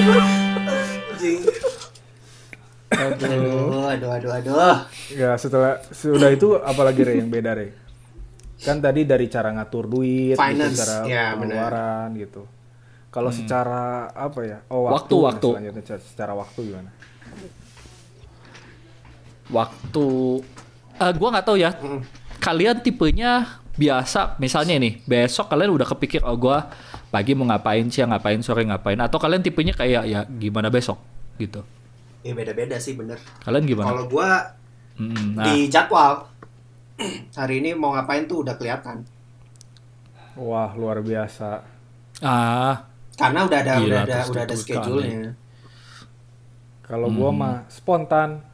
Anjing. Aduh. Aduh, aduh, aduh. Ya setelah sudah itu apalagi Re yang beda Re? Kan tadi dari cara ngatur duit, gitu, Finance, cara ya, pengeluaran gitu. Kalau secara apa ya? Oh Waktu, waktu. selanjutnya secara- secara waktu gimana? waktu eh gua nggak tahu ya kalian tipenya biasa misalnya nih besok kalian udah kepikir oh gua pagi mau ngapain siang ngapain sore ngapain atau kalian tipenya kayak ya gimana besok gitu Ya beda-beda sih bener. kalian gimana Kalau gua Mm, nah di jadwal hari ini mau ngapain tuh udah kelihatan. Wah luar biasa. ah Karena udah ada Gila, udah ada udah ada schedule-nya. Kalau gua Hmm. mah spontan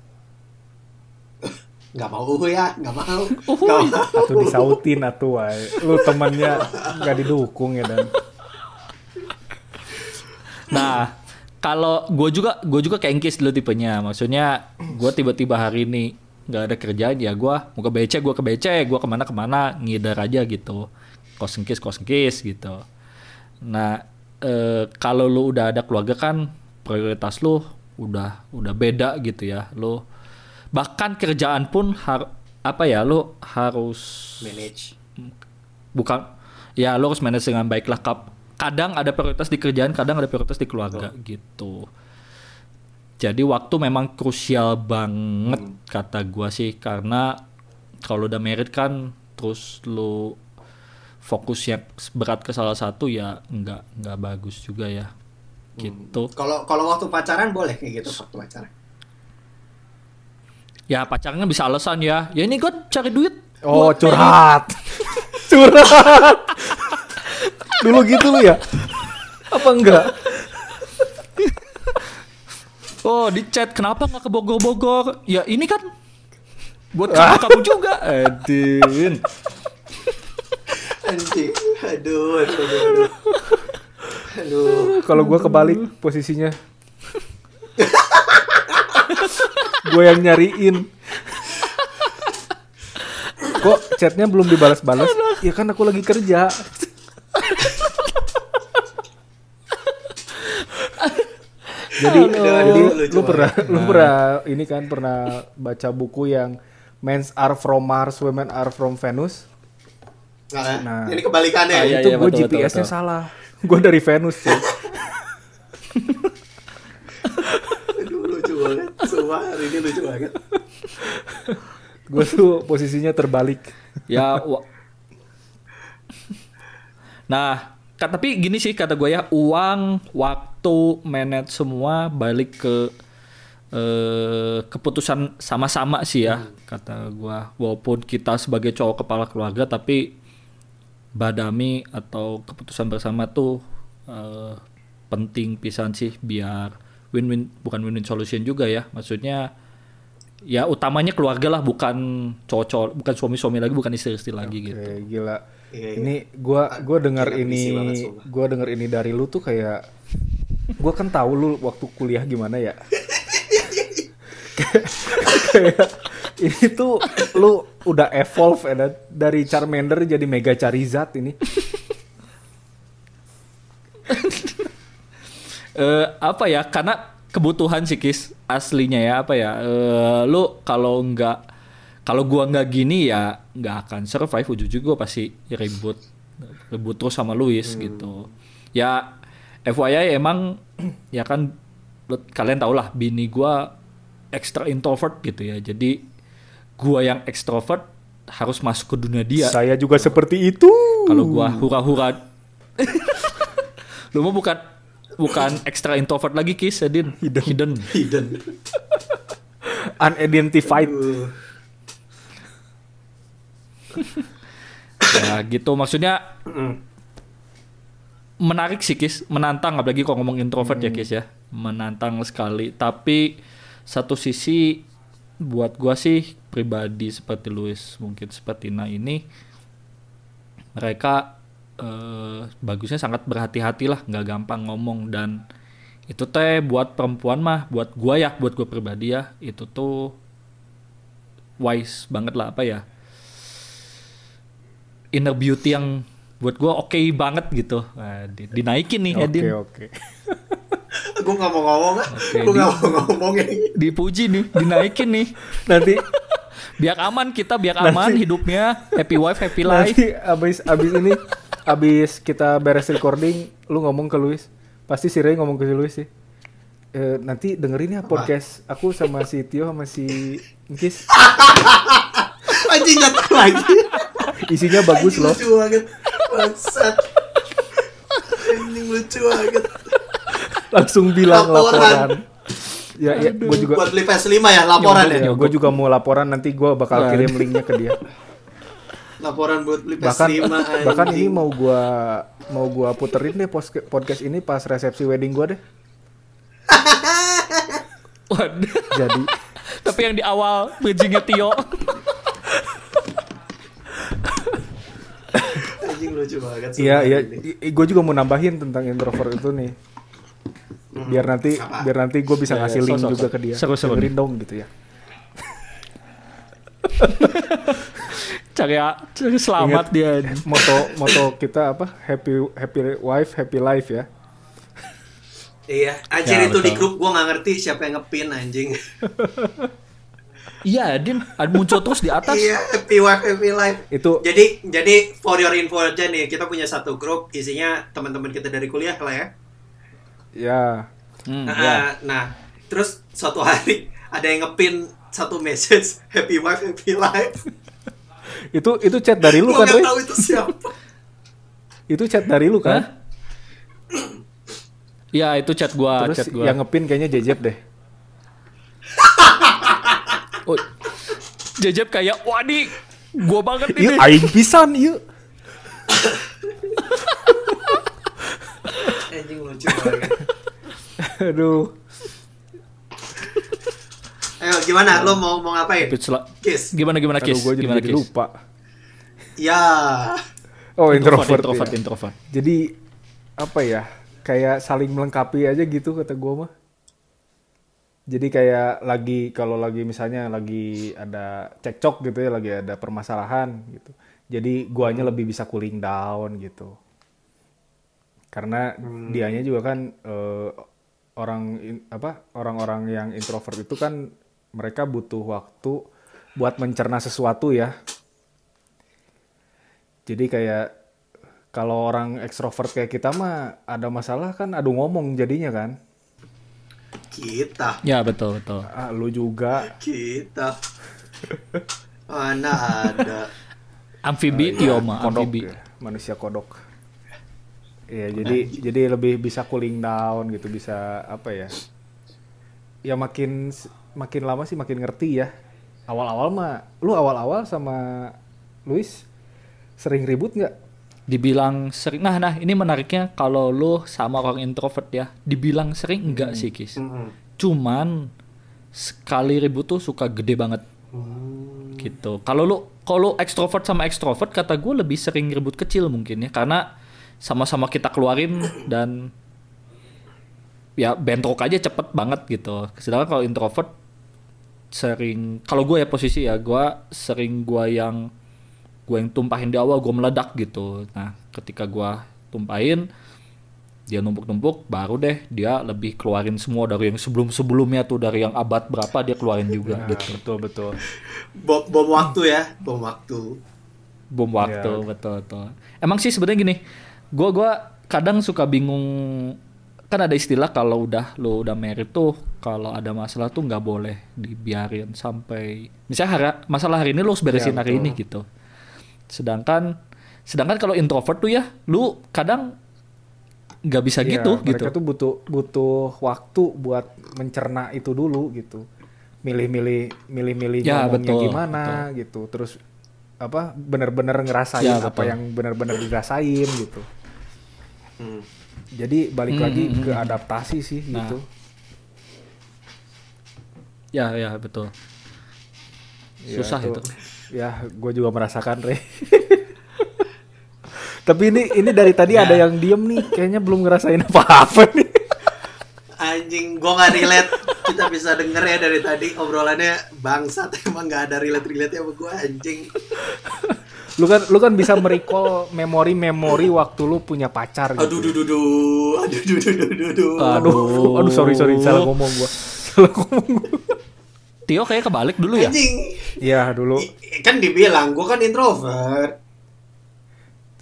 Nggak mau ya, nggak mau. Mau. atau disautin atau wae. Lu temannya nggak didukung ya dan. Nah, kalau gue juga gue juga kayak Engkis dulu tipenya. Maksudnya gue tiba-tiba hari ini nggak ada kerjaan ya gue mau ke BC gue ke BC gue ke mana ke mana ngidar aja gitu kos engkis kos engkis gitu nah eh, kalau lu udah ada keluarga kan prioritas lu udah udah beda gitu ya lu bahkan kerjaan pun har apa ya lu harus Manage. bukan ya lo harus manage dengan baik lah kap kadang ada prioritas di kerjaan kadang ada prioritas di keluarga. Gitu. Jadi waktu memang krusial banget kata gua sih. Karena kalau udah married kan terus lo fokus yang berat ke salah satu ya nggak nggak bagus juga ya. Gitu. Kalau kalau waktu pacaran boleh kayak gitu waktu pacaran. ya pacarnya bisa alasan ya. Ya ini gue cari duit Oh buat married." curhat, curhat. Dulu gitu lu ya? Apa enggak? Oh di chat kenapa nggak ke Bogor-Bogor? Ya ini kan buat kamu, kamu juga, Edin. Anjing. Aduh, aduh, aduh. aduh. Aduh. Kalau gua kebalik posisinya. gue yang nyariin. Kok chatnya belum dibalas-balas? Ya kan aku lagi kerja. jadi jadi lucu lu pernah lu pernah ini kan pernah baca buku yang Men's are from Mars, Women are from Venus. Nah, Nah. ini kebalikannya. Ah, iya, itu iya, gue GPS-nya salah. Gue dari Venus sih. Aduh, lucu banget. Sumpah, hari ini lucu banget. gue tuh posisinya terbalik. Ya, nah, tapi gini sih kata gue ya, uang, waktu, manage semua balik ke eh, keputusan sama-sama sih ya, kata gue. Walaupun kita sebagai cowok kepala keluarga, tapi badami atau keputusan bersama tuh eh, penting pisan sih biar win-win bukan win-win solution juga ya. Maksudnya ya utamanya keluarga lah bukan cowok-cowok bukan suami-suami lagi bukan istri-istri lagi gitu. Oke, gila. Iya, iya. Ini gua gua dengar ini gua dengar ini dari lu tuh kayak gua kan tahu lu waktu kuliah gimana ya. kayak ini tuh lu udah evolve ya dari Charmander jadi Mega Charizard ini. Eh apa ya? Karena kebutuhan sih Kis aslinya ya apa ya? Eh lu kalau nggak kalau gua nggak gini ya nggak akan survive ujung-ujung gua pasti ribut ribut terus sama Luis gitu. Ya FYI emang ya kan kalian tau lah bini gua extra introvert gitu ya. Jadi gua yang extrovert harus masuk ke dunia dia. Saya juga seperti itu. Kalau gua hura-hura Lu mah bukan bukan extra introvert lagi Kis, Edin. Hidden. Hidden. Unidentified. Ya gitu. Maksudnya menarik sih Kis, menantang apalagi kalau ngomong introvert ya Kis ya. Menantang sekali, tapi satu sisi buat gua sih pribadi seperti Luis, mungkin seperti Tina ini mereka eh, bagusnya sangat berhati-hati lah, nggak gampang ngomong. Dan itu teh buat perempuan mah, buat gua ya, buat gua pribadi ya, itu tuh wise banget lah apa ya inner beauty yang buat gua oke banget gitu. Nah, di- dinaikin nih Oke, Edin. oke. gue gak mau ngomong Oke, gue di- gak mau ngomong ini Dipuji nih, dinaikin nih. Nanti Biar aman kita, biar aman hidupnya. Happy wife, happy life. nanti abis abis ini abis kita beres recording, lu ngomong ke Luis. Pasti si Ray ngomong ke si Luis sih. Eh, nanti dengerin ya podcast aku sama si Tio sama si Ngkis. anjing datang lagi Isinya bagus Anjing loh. lucu banget bangsat anjing lucu banget Langsung bilang Laporan. laporan. Ya, ya, gue juga buat beli PS5 ya laporan ya ya, gue juga mau laporan nanti gue bakal Nah. kirim linknya ke dia. laporan buat beli bahkan PS5 bahkan anjing. ini mau gua mau gua puterin deh podcast ini pas resepsi wedding gua deh Waduh. jadi Tapi yang di awal bridgingnya Tio. anjing lucu banget iya iya gue juga mau nambahin tentang introvert itu nih biar nanti Apa? biar nanti gue bisa Ya, ya, ngasih link sok, sok, juga sok. ke dia Seru, seru dengerin dong gitu ya Cari, cari selamat Ingat. dia. moto moto kita apa happy happy wife happy life ya iya anjir Ya, itu di betul. grup gue nggak ngerti siapa yang ngepin anjing Iya, Din. Ada muncul terus di atas. iya happy wife happy life itu jadi jadi for your info aja nih kita punya satu grup isinya teman-teman kita dari kuliah lah ya ya Hmm, Nah, ya. nah, terus suatu hari ada yang ngepin satu message happy wife happy life. itu itu chat dari lu kan nggak Roy? tahu itu siapa. itu chat dari lu kan Iya, itu chat gua, terus chat gua. yang ngepin kayaknya Jejep deh Oh, Jejep kayak, wah nih, gua banget Iya, ini. aing pisan iya. Anjing lucu banget. Aduh. Ayo gimana? Lo mau mau ngapain? Sel- Kiss. Gimana gimana Aduh, kiss? gue jadi, Gimana jadi kiss? lupa. Ya. Oh, Introvert, introvert. introvert, ya. introvert. Jadi apa ya? Kayak saling melengkapi aja gitu kata gue mah. Jadi kayak lagi kalau lagi misalnya lagi ada cekcok gitu ya, lagi ada permasalahan gitu. Jadi guanya lebih bisa cooling down gitu. Karena dianya juga kan eh, orang in- apa orang-orang yang introvert itu kan mereka butuh waktu buat mencerna sesuatu ya. Jadi kayak kalau orang ekstrovert kayak kita mah ada masalah kan adu ngomong jadinya kan. Kita. Ya, betul, betul. Ah, lu juga. Kita. Mana ada. Amfibi, Tio mah, kodok amfibi. ya, manusia kodok. Iya, jadi jadi lebih bisa cooling down gitu, bisa apa ya? Ya makin makin lama sih makin ngerti ya. Awal-awal mah lu awal-awal sama Luis sering ribut nggak? Dibilang sering. Nah, nah, ini menariknya kalau lu sama orang introvert ya, dibilang sering enggak sih, Kis. Mm-mm. Cuman sekali ribut tuh suka gede banget. Hmm. gitu. Kalau lu kalau ekstrovert sama ekstrovert kata gue lebih sering ribut kecil mungkin ya karena sama-sama kita keluarin dan ya bentrok aja cepet banget gitu. Sedangkan kalau introvert sering kalau gue ya posisi ya gue sering gue yang gue yang tumpahin di awal gue meledak gitu. Nah ketika gue tumpahin dia numpuk-numpuk baru deh dia lebih keluarin semua dari yang sebelum-sebelumnya tuh dari yang abad berapa dia keluarin juga Nah, gitu. betul betul. Bom, bom waktu ya, bom waktu. bom waktu Ya. betul betul emang sih sebenarnya gini gua gua kadang suka bingung kan ada istilah kalau udah lo udah married tuh kalau ada masalah tuh nggak boleh dibiarin sampai misalnya hari, masalah hari ini lo harus beresin Ya, hari ini gitu sedangkan sedangkan kalau introvert tuh ya lu kadang nggak bisa Iya, gitu mereka gitu tuh butuh butuh waktu buat mencerna itu dulu gitu. Milih-milih milih-milih Ya, ngomongnya betul, gimana gitu. Terus apa bener-bener ngerasain Ya, apa betul. yang bener-bener dirasain gitu. Hmm. Jadi balik Hmm, lagi hmm, ke hmm. adaptasi sih Nah. gitu. ya ya betul Ya, susah itu Ya, gue juga merasakan, Re. Tapi ini ini dari tadi Ya. ada yang diem nih, kayaknya belum ngerasain apa-apa nih. Anjing, gua nggak relate. Kita bisa denger ya dari tadi obrolannya bangsat emang nggak ada relate relate sama gua anjing. lu kan lu kan bisa merecall memori-memori waktu lu punya pacar gitu. Aduh, duh, duh, duh. Aduh, duh, duh, duh, duh, duh. Aduh, aduh sorry sorry salah ngomong gua. Salah ngomong gua. Tio kayak kebalik dulu ya. Anjing. Iya dulu. I- Kan dibilang, gue kan introvert.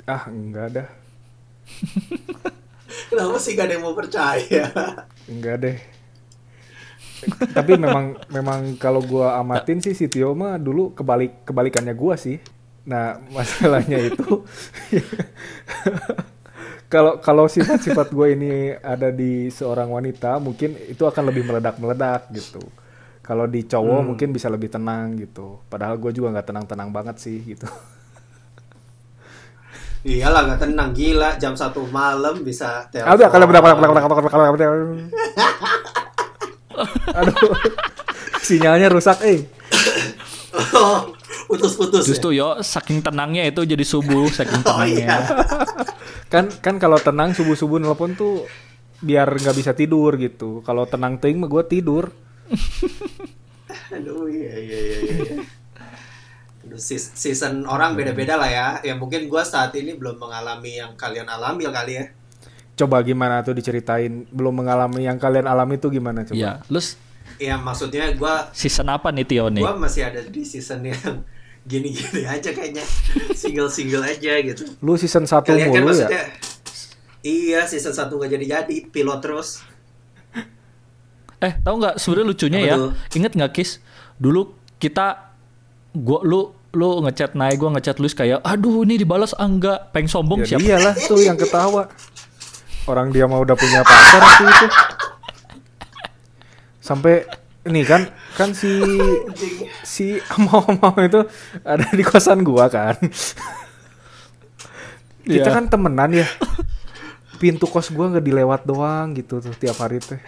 Ah enggak dah, Kenapa sih gak ada yang mau percaya? enggak deh. Tapi memang memang kalau gua amatin sih si Tio mah dulu kebalik kebalikannya gua sih. Nah masalahnya itu kalau kalau sifat-sifat gue ini ada di seorang wanita mungkin itu akan lebih meledak-meledak gitu. Kalau di cowok mungkin bisa lebih tenang gitu. Padahal gue juga nggak tenang-tenang banget sih gitu. Iyalah gak tenang gila jam satu malam bisa Ah, Udah kalau berapa Aduh. Sinyalnya rusak eh. putus-putus ya? Justru yo saking tenangnya itu jadi subuh saking Oh tenangnya. iya. Kan kan kalau tenang subuh-subuh nelpon tuh biar nggak bisa tidur gitu. Kalau tenang ting mah gue tidur. Aduh iya iya iya. iya. Aduh, season orang beda-beda lah ya. Ya mungkin gua saat ini belum mengalami yang kalian alami kali ya. Coba gimana tuh diceritain belum mengalami yang kalian alami tuh gimana coba? Iya, lu s- Ya maksudnya gua season apa nih Tio nih? gua masih ada di season yang gini-gini aja kayaknya. Single-single aja gitu. Lu season 1 Kalian kan mulu ya? maksudnya Iya, season 1 gak jadi-jadi, pilot terus. Eh, tahu nggak sebenarnya lucunya Apa ya? tuh? Ingat nggak Kis? Dulu kita gua lu lu ngechat naik gua ngechat Luis kayak aduh ini dibalas ah, enggak peng sombong Ya siapa iyalah tuh yang ketawa. Orang dia mah udah punya pacar waktu itu. Sampai ini kan kan si si mau itu ada di kosan gua kan. Kita Iya. kan temenan ya. Pintu kos gua nggak dilewat doang gitu tuh tiap hari teh.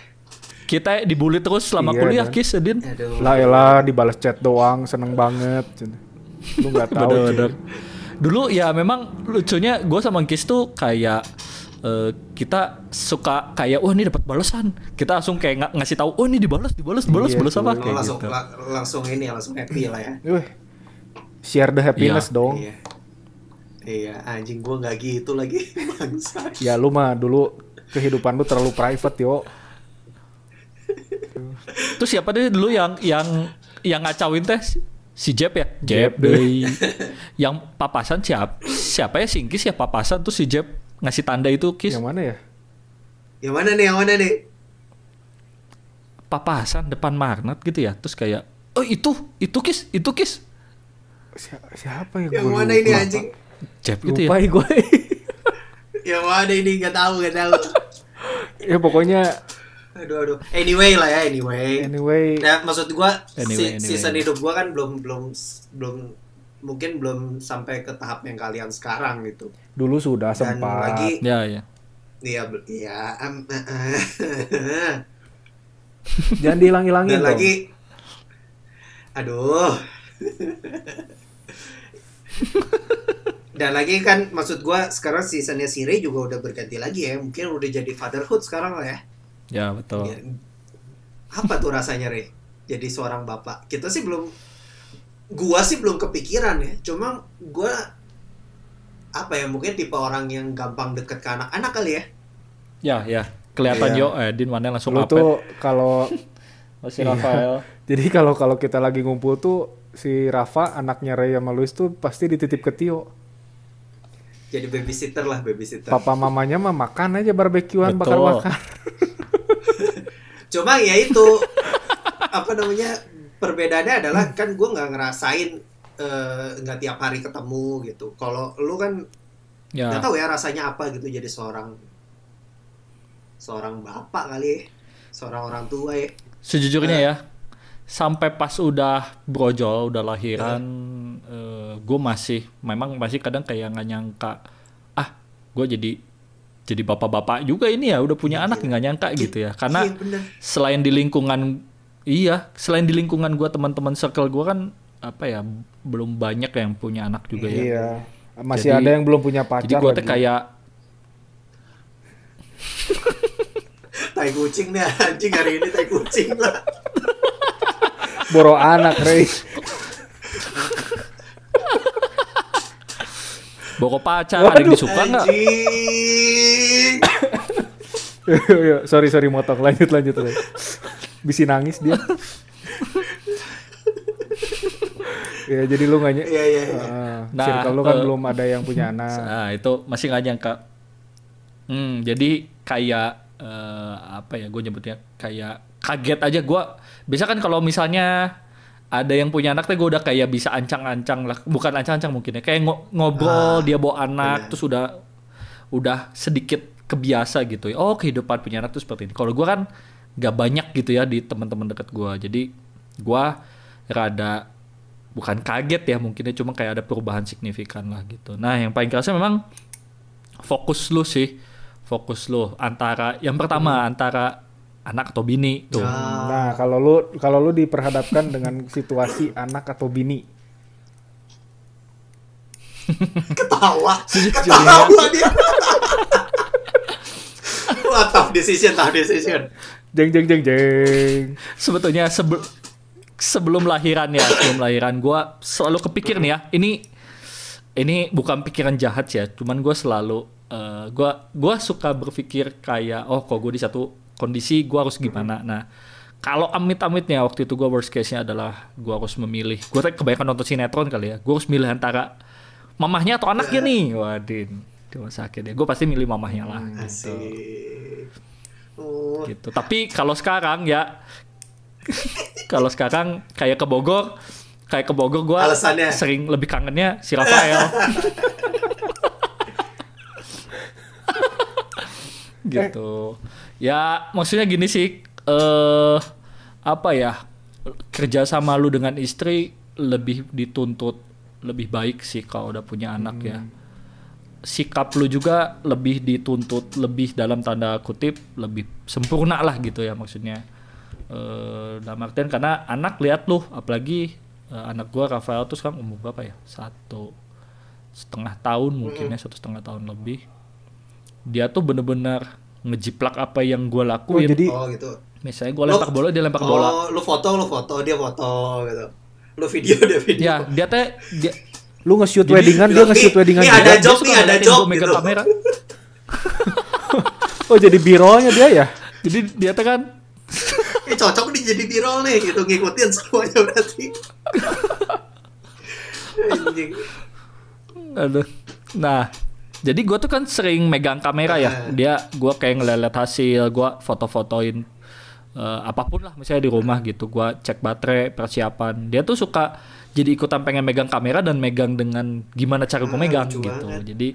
Kita dibully terus selama Iya, kuliah? Kis Edin. Lah elah dibalas chat doang seneng banget. Lu nggak tahu. cuy. Bener-bener. Dulu ya memang lucunya gue sama Kis tuh kayak eh, kita suka kayak wah ini dapat balasan. Kita langsung kayak nga- ngasih tahu oh ini dibalas dibalas dibalas Iya, balas apa kayak langsung gitu. la- langsung ini langsung happy lah ya. Wih, share the happiness Iya. dong. Iya. Iya, anjing gua nggak gitu lagi bangsa. Ya lu mah dulu kehidupan lu terlalu private yo. Terus siapa deh dulu yang yang yang ngacauin teh si Jeb ya? Jeb, deh. yang papasan siapa? Siapa ya Singkis ya papasan tuh si Jeb ngasih tanda itu Kis. Yang mana ya? Yang mana nih? Yang mana nih? Papasan depan magnet gitu ya. Terus kayak oh itu itu Kis, itu Kis. Si- siapa ya? Yang mana lupa. ini anjing? Jeb gitu Lupa ya. gue. Yang mana ini nggak tahu nggak tahu. ya pokoknya Aduh aduh. Anyway lah ya anyway. anyway Nah, maksud gua Anyway, si- anyway. season hidup gua kan belum belum belum mungkin belum sampai ke tahap yang kalian sekarang gitu. dulu sudah Dan sempat. lagi Ya ya. Iya, iya. em, Jangan dihilang-hilangin Dan dong. lagi Aduh. Dan lagi kan maksud gua sekarang seasonnya si Ray juga udah berganti lagi ya. Mungkin udah jadi fatherhood sekarang lah ya. Ya betul. Ya, Apa tuh rasanya Ray? Jadi seorang bapak. Kita sih belum gua sih belum kepikiran ya. Cuma gua apa ya mungkin tipe orang yang gampang deket ke anak-anak kali ya. Ya ya. Kelihatan Iya. yo eh Din mana langsung Lu apa? tuh kalau Masih Iya. Rafael. jadi kalau kalau kita lagi ngumpul tuh si Rafa anaknya Ray sama Luis tuh pasti dititip ke Tio. Jadi babysitter lah babysitter. Papa mamanya mah makan aja barbekyuan Betul. bakar-bakar. Cuma ya itu apa namanya perbedaannya adalah kan gue nggak ngerasain eh, nggak tiap hari ketemu gitu. Kalau lu kan Ya. nggak tahu ya rasanya apa gitu jadi seorang seorang bapak kali ya, seorang orang tua ya. Sejujurnya ya, sampai pas udah brojol, udah lahiran, gue masih, memang masih kadang kayak nggak nyangka, ah, gue jadi jadi bapak-bapak juga ini ya, udah punya anak nggak nyangka gitu ya, karena Iya, bener. selain di lingkungan, iya, selain di lingkungan gue teman-teman circle gue kan apa ya, belum banyak yang punya anak juga ya. Iya. Masih Jadi- ada yang belum punya pacar Jadi gue tuh kayak Tai kucing nih anjing hari ini tai kucing lah. boro anak Ray. bawa pacar ada yang disuka nggak. Iya, sorry sorry motong lanjut lanjut lanjut. Bisi nangis dia. ya jadi lu nggak ny- Iya iya. iya. Ah, Nah, circle lu kan eh, belum ada yang punya anak. Nah, itu masih nggak nyangka. Hmm, jadi kayak eh, apa ya? Gue nyebutnya kayak kaget aja. Gue biasa kan kalau misalnya ada yang punya anak, tuh gue udah kayak bisa ancang-ancang lah. Bukan ancang-ancang mungkin ya. Kayak ngo- ngobrol, dia bawa anak, terus udah udah sedikit kebiasa gitu ya. Oh kehidupan punya anak tuh seperti ini. Kalau gue kan nggak banyak gitu ya di teman-teman dekat gue. Jadi gue rada bukan kaget ya mungkinnya cuma kayak ada perubahan signifikan lah gitu. Nah yang paling kerasa memang fokus lu sih, fokus lu antara yang pertama antara anak atau bini tuh. Nah, kalau lu kalau lu diperhadapkan dengan situasi anak atau bini, Ketawa. Ketawa dia. Wah, tough decision, tough decision. jeng jeng jeng jeng. Sebetulnya sebel- sebelum lahiran ya, sebelum lahiran gua selalu kepikir nih ya, ini ini bukan pikiran jahat ya, cuman gue selalu eh, gua gua suka berpikir kayak oh kok gue di satu kondisi gua harus gimana. Nah, kalau amit-amitnya waktu itu gua worst case-nya adalah gua harus memilih. Gue kebanyakan nonton sinetron kali ya. Gue harus milih antara mamahnya atau anaknya nih. Wadin, di rumah sakit ya. Gue pasti milih mamahnya lah. gitu. Asik. Oh, gitu. Tapi kalau sekarang ya kalau sekarang kayak ke Bogor, kayak ke Bogor gue sering lebih kangennya si Rafael. gitu. Ya maksudnya gini sih eh apa ya kerja sama lu dengan istri lebih dituntut lebih baik sih kalau udah punya anak ya. Sikap lu juga lebih dituntut lebih dalam tanda kutip lebih sempurna lah gitu ya maksudnya. Eh dalam artian karena anak lihat lu apalagi eh, anak gua Rafael tuh sekarang umur berapa ya? Satu setengah tahun mungkin ya satu setengah tahun lebih. Dia tuh bener-bener ngejiplak apa yang gua Oh, lakuin jadi oh gitu. misalnya gua lempar bola dia lempar bola Oh, lu foto, lu foto, dia foto gitu. Lu video, dia video. ya dia teh dia lu nge-shoot weddingan dia nge-shoot weddingan nih juga. ada job nih, ada job gitu. kamera Oh jadi bironya dia ya? jadi dia tuh kan Ini cocok nih jadi viral nih, gitu ngikutin semuanya berarti. Aduh. Nah, jadi gue tuh kan sering megang kamera ya. Dia gue kayak ngeliat hasil, gue foto-fotoin eh, apa pun lah, misalnya di rumah gitu. Gue cek baterai, persiapan. Dia tuh suka jadi ikutan pengen megang kamera dan megang dengan gimana cara gue Ah, megang lucu gitu. banget. Jadi,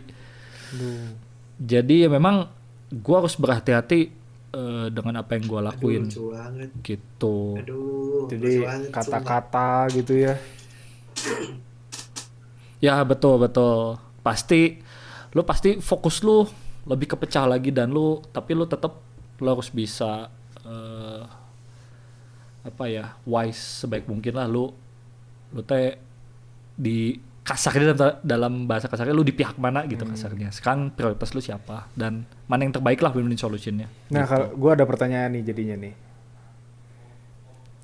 jadi ya memang gue harus berhati-hati eh, dengan apa yang gue lakuin Lucu banget. gitu. Aduh, Jadi kata-kata gitu ya. Ya betul betul. Pasti lu pasti fokus lu lebih kepecah lagi dan lu tapi lu tetap lu harus bisa eh, apa ya wise sebaik mungkin lah lu lu teh di kasarnya dalam, dalam bahasa kasarnya lu di pihak mana gitu kasarnya. Sekarang prioritas lu siapa dan mana yang terbaik lah win-win solutionnya. Nah, kalau gua ada pertanyaan nih jadinya nih.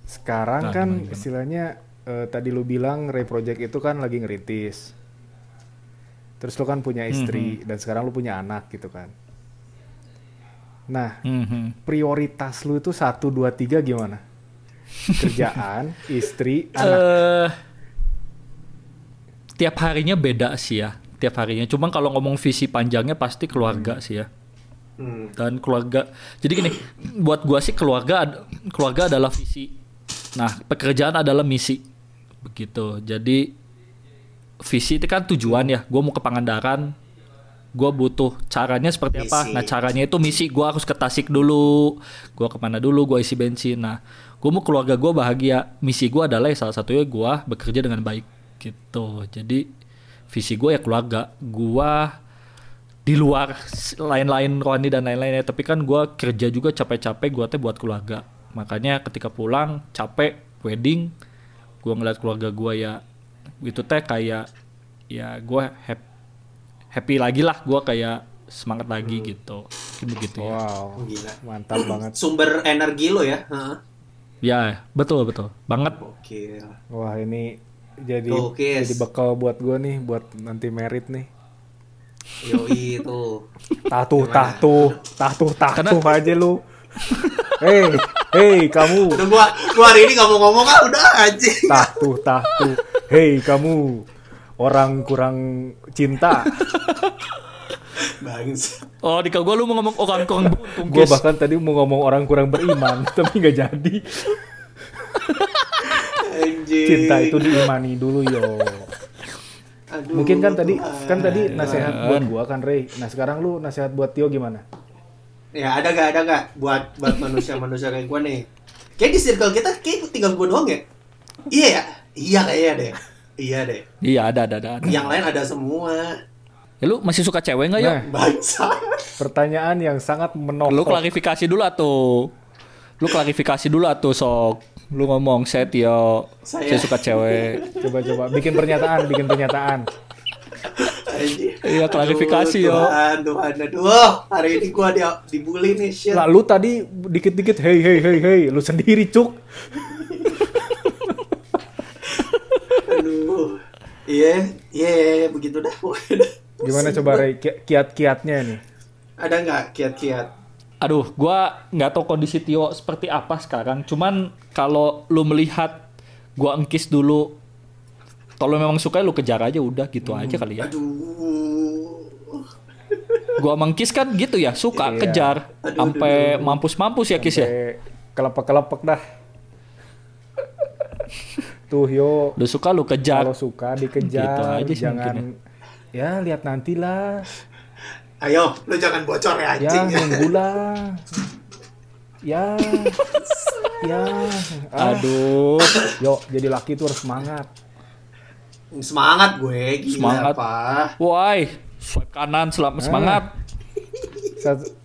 Sekarang Nah, kan gimana, gimana? istilahnya eh, tadi lu bilang Ray Project itu kan lagi ngerintis. Terus lu kan punya istri dan sekarang lu punya anak gitu kan. Nah, Mhm. prioritas lu itu satu dua tiga gimana? Kerjaan, istri, anak. eh tiap harinya beda sih ya. Tiap harinya. Cuma kalau ngomong visi panjangnya pasti keluarga sih ya. Hmm. dan keluarga. Jadi gini, buat gua sih keluarga ad- keluarga adalah visi. Nah, pekerjaan adalah misi. Begitu. Jadi visi itu kan tujuan ya. Gua mau ke Pangandaran. Gua butuh caranya seperti apa? Nah, caranya itu misi. Gua harus ke Tasik dulu. Gua ke mana dulu? Gua isi bensin. Nah, gua mau keluarga gua bahagia. Misi gua adalah salah satunya gua bekerja dengan baik gitu. Jadi visi gua ya keluarga. Gua di luar lain-lain rohani dan lain-lainnya tapi kan gua kerja juga capek-capek gua teh buat keluarga makanya ketika pulang capek wedding gua ngeliat keluarga gua ya itu teh kayak ya gua hap- happy lagi lah gua kayak semangat lagi gitu mungkin begitu ya Wow, Gila. mantap banget. Sumber energi lo ya. Heeh. ya betul betul banget Oke. Wah ini jadi Gokis. jadi bekal buat gue nih buat nanti merit nih. Yoi itu. Tatuh, tatuh, tatuh, tatuh aja lu. Hei, hei kamu. Udah gua gua hari ini nggak mau ngomong ah udah anjing. Tatuh, tatuh. Hei kamu. Orang kurang cinta. Bangsa. Oh, di gua lu mau ngomong orang kurang beruntung, Gue bahkan tadi mau ngomong orang kurang beriman, tapi nggak jadi. Anjing. Cinta itu diimani dulu yo. Aduh, Mungkin kan tadi Tuhan. kan tadi nasihat buat gua kan Rey. Nah sekarang lu nasihat buat Tio gimana? Ya ada gak ada gak buat buat manusia-manusia kayak gua nih. Kayak di circle kita kayak tinggal gua doang ya. Iya ya? Iya kayaknya deh. Iya deh. Iya, ada ada ada. ada. Yang lain ada semua. Ya, lu masih suka cewek nggak, Yo? Nah, Bangsa. pertanyaan yang sangat Lu menohok. klarifikasi dulu atuh. Lu klarifikasi dulu atuh, sok. Lu ngomong, saya Tio, saya, Saya- suka cewek. Coba coba bikin pernyataan, bikin pernyataan. Iya, klarifikasi, Aduh, yo. Tuhan, Tuhan, aduh. Hari ini gua dia dibully nih, shit. Lah lu tadi dikit-dikit hey hey hey hey, lu sendiri cuk. Aduh. Iya, iya, begitu dah. Gimana coba Ki- kiat-kiatnya nih? Ada nggak kiat-kiat? Aduh, gua nggak tahu kondisi Tio seperti apa sekarang. Cuman kalau lu melihat gua engkis dulu, kalau memang suka lu kejar aja udah gitu aja kali ya. Aduh. Gua mengkis kan gitu ya, suka Iya. kejar Aduh, sampai mampus-mampus ya Kis ya. Kelepek-kelepek dah. Tuh yo, Lu suka lu kejar. kalau suka Gitu dikejar, aja sih jangan mungkin ya lihat nantilah. Ayo, lu jangan bocor ya Ya, anjing. nunggulah. Ya. ya. Ah, Aduh. Yo, jadi laki tuh harus semangat. Semangat gue, gila Semangat. apa? Woi, swipe kanan selama semangat.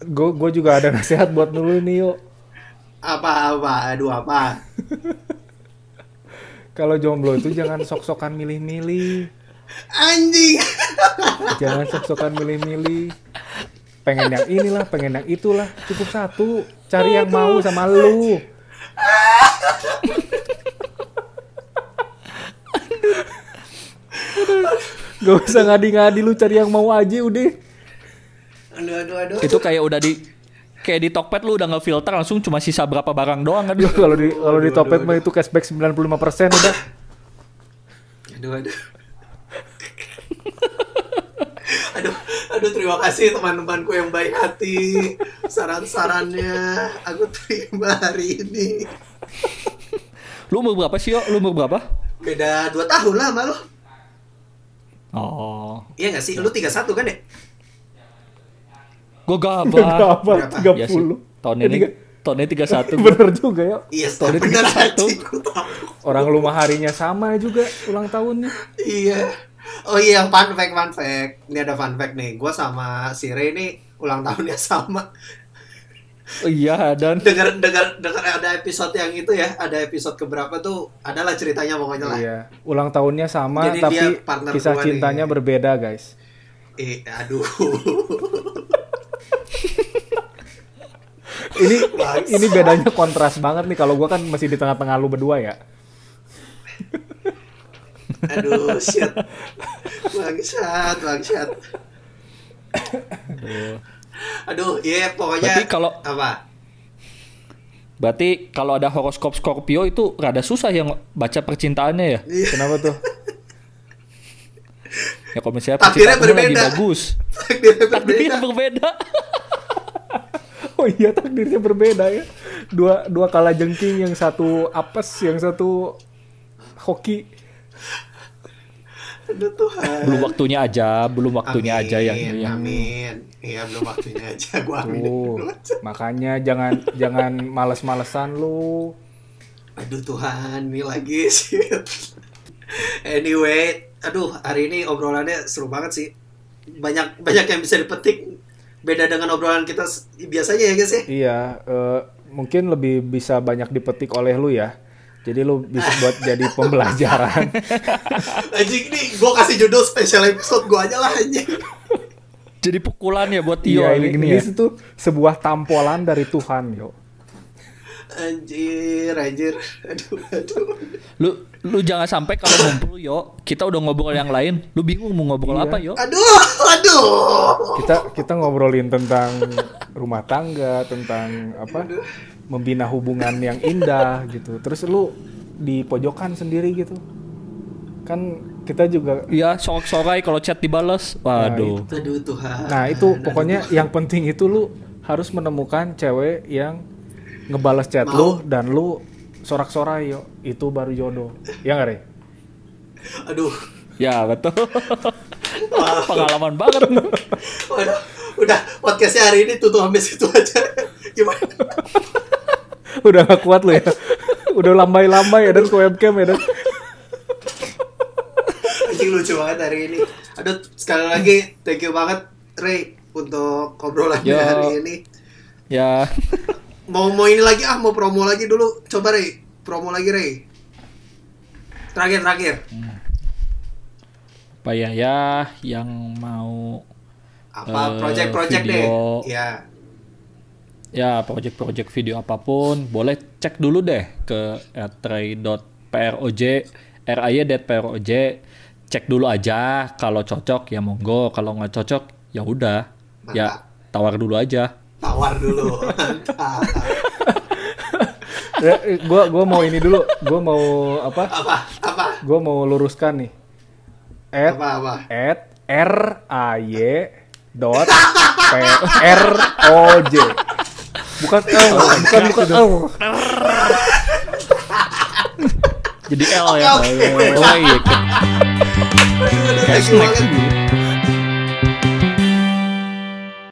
Gue gue juga ada nasihat buat dulu nih yuk. Apa apa? Aduh apa? Kalau jomblo itu jangan sok-sokan milih-milih. Anjing. Jangan sok-sokan milih-milih. Pengen yang inilah, pengen yang itulah. Cukup satu. Cari yang mau sama lu. Gak usah ngadi-ngadi lu cari yang mau aja udah. Aduh aduh aduh. Itu kayak udah di kayak di Tokped lu udah ngefilter langsung cuma sisa berapa barang doang kan. Kalau di kalau di Topet mah itu cashback 95% udah. Aduh aduh. aduh, aduh terima kasih teman-temanku yang baik hati. Saran-sarannya aku terima hari ini. Lu umur berapa sih, Yo? Lu umur berapa? Beda 2 tahun lah sama lu. Oh. Iya gak sih? Lu 31 kan ya? Gue gabah. Berapa? Berapa? Iya sih. 30. Tahun ini tiga- tahun ini 31 gua. Bener juga ya. Iya, Tahun ini bener 31. anjing, gua tahu. Orang lu mah harinya sama juga ulang tahunnya. Iya. Oh iya, fun fact, fun fact. Ini ada fun fact nih. Gua sama si Ray ini ulang tahunnya sama. Oh, iya dan Dengar dengar dengar ada episode yang itu ya, ada episode keberapa tuh adalah ceritanya pokoknya lah. Iya, ulang tahunnya sama Jadi tapi kisah gua nih. cintanya berbeda, guys. Eh, aduh. Ini Bangsa. ini bedanya kontras banget nih kalau gua kan masih di tengah-tengah lu berdua ya. aduh, shit. Bangsat, bangsat. Aduh. Aduh, iya pokoknya Berarti kalau- apa? Berarti kalau ada horoskop Scorpio itu rada susah yang baca percintaannya ya. Iya. Kenapa tuh? Ya kalau misalnya percintaanmu lagi bagus. Takdirnya Takdirnya berbeda. berbeda. Oh iya takdirnya berbeda ya. Dua dua kala jengking yang satu apes, yang satu hoki. Aduh Tuhan. belum waktunya aja, belum waktunya Amin, aja yang yang Amin. Iya, belum waktunya aja. Gua amin Tuh, dulu aja. makanya jangan jangan males-malesan lu. Aduh Tuhan, ini lagi sih. anyway, aduh hari ini obrolannya seru banget sih. Banyak banyak yang bisa dipetik. Beda dengan obrolan kita biasanya ya guys ya. Iya, eh, mungkin lebih bisa banyak dipetik oleh lu ya. Jadi lu bisa buat jadi pembelajaran. Anjing nih, gua kasih judul special episode gua aja lah anjing. jadi pukulan ya buat Tio Iya, ini, gini ini ya. itu sebuah tampolan dari Tuhan, yo. Anjir, anjir. Aduh, aduh. Lu lu jangan sampai kalau ngumpul yo, kita udah ngobrol yang lain, lu bingung mau ngobrol Iya. apa yo? Aduh, aduh. kita kita ngobrolin tentang rumah tangga tentang apa membina hubungan yang indah gitu terus lu di pojokan sendiri gitu kan kita juga Iya, sorak-sorai kalau chat dibales. Waduh. Aduh Tuhan. nah itu pokoknya yang penting itu lu harus menemukan cewek yang ngebales chat lu dan lu sorak-sorai yo itu baru jodoh ya nggak Re? Aduh. Ya, betul. Pengalaman banget. Waduh, udah podcastnya hari ini tutup sampai situ aja. Gimana? udah gak kuat lu ya udah lambai-lambai ya dan ke webcam ya dan Anjing lucu banget hari ini. Aduh, sekali lagi thank you banget Ray untuk obrolannya hari ini. ya. Mau mau ini lagi ah, mau promo lagi dulu. Coba Ray, promo lagi Ray. Terakhir terakhir. Apa ya ya yang mau Apa Eh, project-project deh? Ya. ya project-project video apa pun boleh cek dulu deh ke @ray.proj ray.proj cek dulu aja kalau cocok ya monggo kalau nggak cocok ya udah ya tawar dulu aja Tawar dulu. Ya, eh, gua gua mau ini dulu gua mau apa apa? Apa? gua mau luruskan nih at Apa apa? at r a y dot p r o j bukan L bukan bukan L jadi L ya Oke, oke. oh iya Hashtag.